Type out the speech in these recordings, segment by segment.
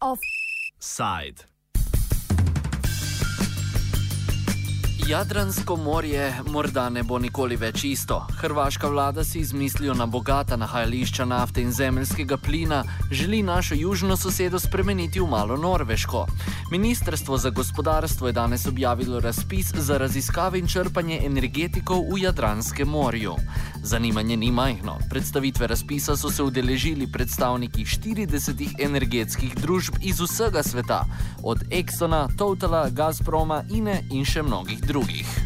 Offside. Jadransko morje morda ne bo nikoli več isto. Hrvaška vlada si izmislijo na bogata nahajališča nafte in zemeljskega plina, želi našo južno sosedo spremeniti v malo Norveško. Ministrstvo za gospodarstvo je danes objavilo razpis za raziskave in črpanje energetikov v Jadranskem morju. Zanimanje ni majhno. Predstavitve razpisa so se udeležili predstavniki 40 energetskih družb iz vsega sveta, od Exxona, Totala, Gazproma, INE in še mnogih drugih.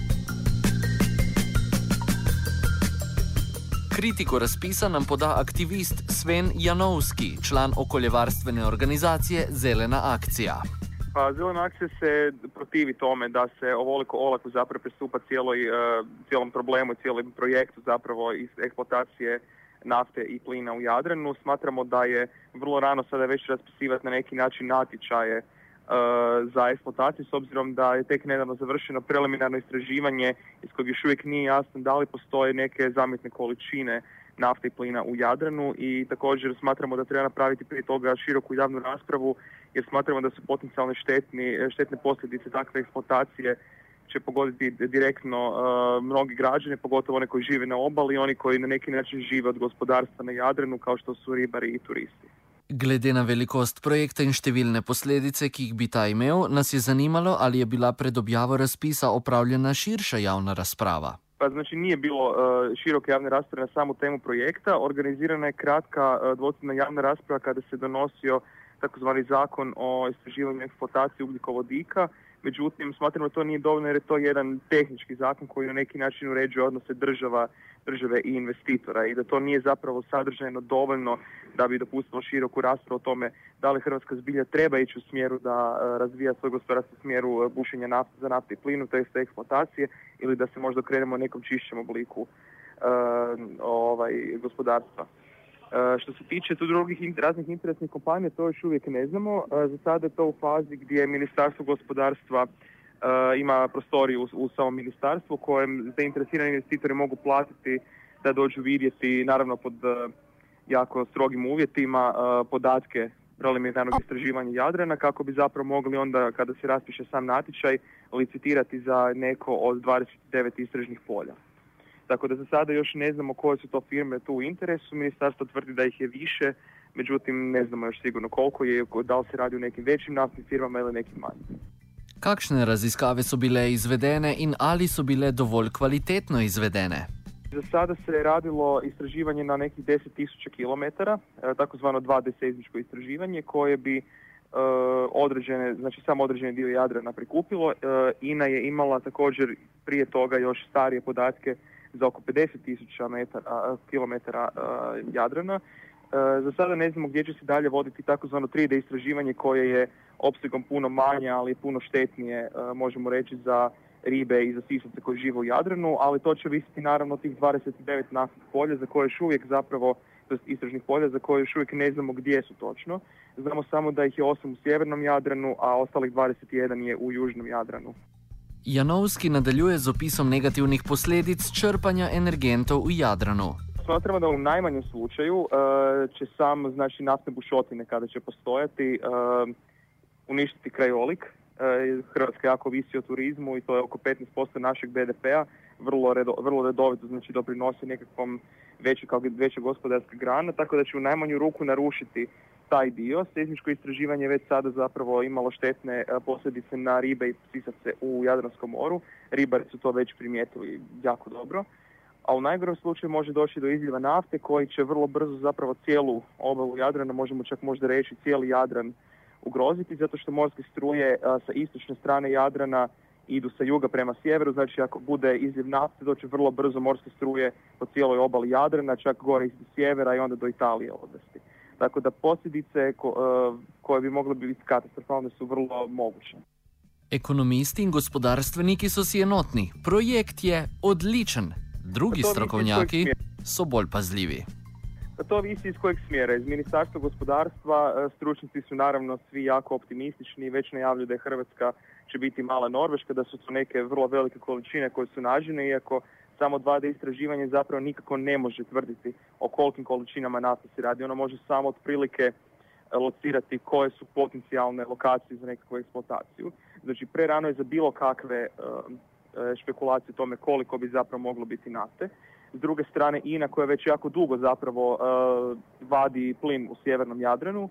Kritiko razpisa nam poda aktivist Sven Janovski, član okoljevarstvene organizacije Zelena akcija. Pa zelena akcija se protivi tome da se ovoliko olako zapravo pristupa cijeloj, uh, cijelom problemu i cijelom projektu zapravo iz eksploatacije nafte i plina u Jadranu. Smatramo da je vrlo rano sada već raspisivati na neki način natječaje E, za eksploataciju s obzirom da je tek nedavno završeno preliminarno istraživanje iz kojeg još uvijek nije jasno da li postoje neke zametne količine nafte i plina u Jadranu i također smatramo da treba napraviti prije toga široku javnu raspravu jer smatramo da su potencijalne štetni, štetne posljedice takve eksploatacije će pogoditi direktno uh, mnogi građani, pogotovo one koji žive na obali i oni koji na neki način žive od gospodarstva na Jadranu kao što su ribari i turisti. Glede na velikost projekta in številne posledice, ki jih bi ta imel, nas je zanimalo, ali je bila pred objavo razpisa opravljena širša javna razprava. Pa znači nije bilo uh, široke javne rasprave na samu temu projekta, organizirana je kratka uh, dvocina javna rasprava kada se donosio takozvani zakon o istraživanju eksploataciji ugljikovodika. Međutim, smatramo da to nije dovoljno jer je to jedan tehnički zakon koji na neki način uređuje odnose država, države i investitora i da to nije zapravo sadržajno dovoljno da bi dopustilo široku raspravu o tome da li Hrvatska zbilja treba ići u smjeru da e, razvija svoj gospodarski smjeru e, bušenja nafte, za nafte i plinu, to jest eksploatacije, ili da se možda krenemo u nekom čišćem obliku uh, ovaj, gospodarstva. Uh, što se tiče tu drugih raznih interesnih kompanija, to još uvijek ne znamo. Uh, za sada je to u fazi gdje Ministarstvo gospodarstva ima prostoriju u, u samom ministarstvu kojem zainteresirani investitori mogu platiti da dođu vidjeti, naravno pod jako strogim uvjetima podatke preliminarnog istraživanja Jadrana kako bi zapravo mogli onda kada se raspiše sam natječaj licitirati za neko od 29 istražnih polja. Tako da za sada još ne znamo koje su to firme tu u interesu, ministarstvo tvrdi da ih je više, međutim ne znamo još sigurno koliko je, da li se radi o nekim većim naftnim firmama ili nekim manjim. Kakšne raziskave so bile izvedene in ali so bile dovolj kvalitetno izvedene? Za sada se je radilo istraživanje na nekih 10.000 km, e, takozvano 2D seizmičko istraživanje koje bi e, određene, znači samo određeni dio Jadrana prikupilo. E, INA je imala također prije toga još starije podatke za oko 50.000 km Jadrana. Za sada ne znamo gdje će se dalje voditi takozvano 3D istraživanje koje je opsegom puno manje, ali puno štetnije, možemo reći, za ribe i za sisavce koji žive u Jadranu, ali to će visiti naravno tih 29 naftnih polja za koje još uvijek zapravo, istražnih polja za koje još uvijek ne znamo gdje su točno. Znamo samo da ih je 8 u sjevernom Jadranu, a ostalih 21 je u južnom Jadranu. Janovski nadaljuje z opisom negativnih posledic črpanja energentov u Jadranu. Smatramo da u najmanjem slučaju uh, će sam znači, naftne bušotine kada će postojati uh, uništiti krajolik E, Hrvatska jako visi o turizmu i to je oko 15% našeg BDP-a, vrlo, redo, vrlo redovito znači doprinosi nekakvom većoj, kao veća gospodarska grana, tako da će u najmanju ruku narušiti taj dio. Seizmičko istraživanje već sada zapravo imalo štetne e, posljedice na ribe i sisavce u Jadranskom moru. Ribari su to već primijetili jako dobro. A u najgorom slučaju može doći do izljeva nafte koji će vrlo brzo zapravo cijelu obalu Jadrana, možemo čak možda reći cijeli Jadran ugroziti zato što morske struje sa istočne strane Jadrana idu sa juga prema sjeveru, znači ako bude izljev nafte doće vrlo brzo morske struje po cijeloj obali Jadrana, čak gore iz sjevera i onda do Italije odvesti. Tako da posljedice koje bi mogle biti katastrofalne su vrlo moguće. Ekonomisti in gospodarstveniki so si enotni. Projekt je odličen. Drugi strokovnjaki so bolj pazljivi. To visi iz kojeg smjera. Iz Ministarstva gospodarstva e, stručnici su naravno svi jako optimistični i već najavljuju da je Hrvatska će biti mala Norveška, da su to neke vrlo velike količine koje su nađene, iako samo 2D istraživanje zapravo nikako ne može tvrditi o kolikim količinama nafte se radi. Ono može samo otprilike locirati koje su potencijalne lokacije za nekakvu eksploataciju. Znači, prerano je za bilo kakve špekulacije o tome koliko bi zapravo moglo biti nafte. S druge strane, INA koja već jako dugo zapravo vadi plin u sjevernom Jadranu,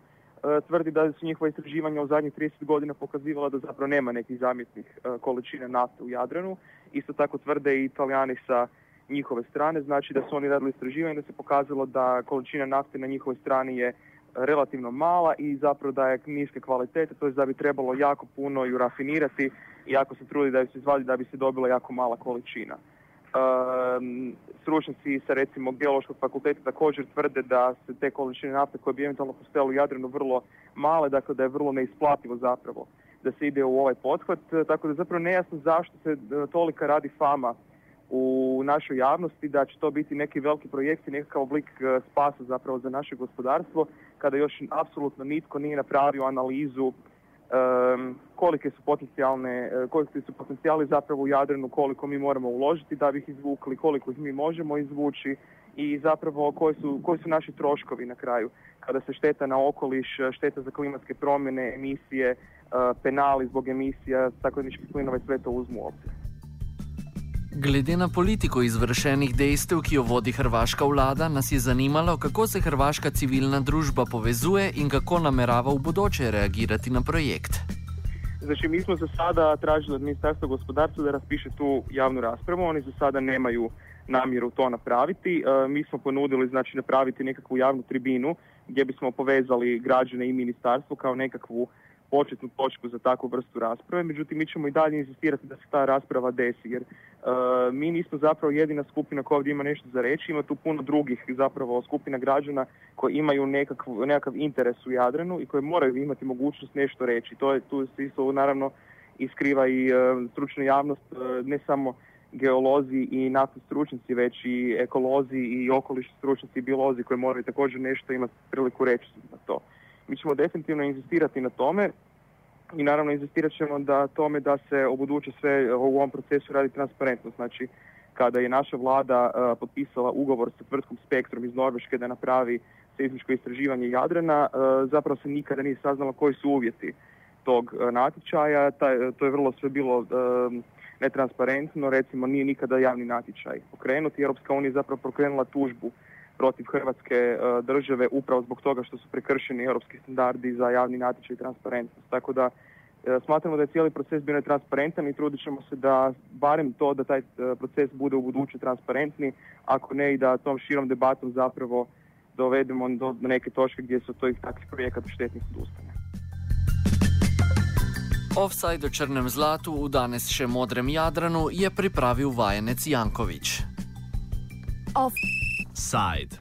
tvrdi da su njihova istraživanja u zadnjih 30 godina pokazivala da zapravo nema nekih zamjetnih količina nafte u Jadranu. Isto tako tvrde i italijani sa njihove strane, znači da su oni radili istraživanje da se pokazalo da količina nafte na njihovoj strani je relativno mala i zapravo da je niske kvalitete, to je da bi trebalo jako puno ju rafinirati i jako se trudi da ju se izvadi da bi se dobila jako mala količina. Um, stručnjaci sa recimo geološkog fakulteta također tvrde da se te količine nafte koje bi eventualno postojale u Jadranu vrlo male, dakle da je vrlo neisplativo zapravo da se ide u ovaj pothvat, tako da zapravo nejasno zašto se tolika radi fama u našoj javnosti da će to biti neki veliki projekt i nekakav oblik spasa zapravo za naše gospodarstvo kada još apsolutno nitko nije napravio analizu kolike su potencijalne, kolike su potencijali zapravo u Jadranu, koliko mi moramo uložiti da bi ih izvukli, koliko ih mi možemo izvući i zapravo koji su, koji su naši troškovi na kraju kada se šteta na okoliš, šteta za klimatske promjene, emisije, penali zbog emisija stakleničkih plinova i sve to uzmu u obzir. Glede na politiko izvršenih dejstev, ki jo vodi hrvaška vlada, nas je zanimalo, kako se hrvaška civilna družba povezuje in kako namerava v bodoče reagirati na projekt. Znači, mi smo za sada tražili od Ministarstva gospodarstva da raspiše tu javnu raspravu. Oni za sada nemaju namjeru to napraviti. E, mi smo ponudili znači, napraviti nekakvu javnu tribinu gdje bismo povezali građane i ministarstvo kao nekakvu početnu točku za takvu vrstu rasprave, međutim mi ćemo i dalje insistirati da se ta rasprava desi, jer uh, mi nismo zapravo jedina skupina koja ovdje ima nešto za reći, ima tu puno drugih zapravo skupina građana koji imaju nekakav, nekakav interes u Jadranu i koji moraju imati mogućnost nešto reći. To je, tu se isto naravno iskriva i uh, stručna javnost, uh, ne samo geolozi i naftni stručnjaci, već i ekolozi i okolišni stručnjaci i biolozi koji moraju također nešto imati priliku reći na to. Mi ćemo definitivno inzistirati na tome i naravno inzistirat ćemo da tome da se u buduće sve u ovom procesu radi transparentno. Znači, kada je naša vlada uh, potpisala ugovor sa tvrtkom Spektrum iz Norveške da napravi seizmičko istraživanje Jadrana, uh, zapravo se nikada nije saznalo koji su uvjeti tog uh, natječaja. Taj, to je vrlo sve bilo netransparentno, recimo nije nikada javni natječaj pokrenut. Europska unija je zapravo pokrenula tužbu protiv Hrvatske e, države upravo zbog toga što su prekršeni europski standardi za javni natječaj i transparentnost. Tako da e, smatramo da je cijeli proces bio netransparentan i trudit ćemo se da barem to da taj e, proces bude u buduće transparentni, ako ne i da tom širom debatom zapravo dovedemo do neke točke gdje su to iz takvih projekata štetnih odustane. Offside o črnem zlatu v danes še modrem Jadranu je pripravil vajenec Jankovič. Offside.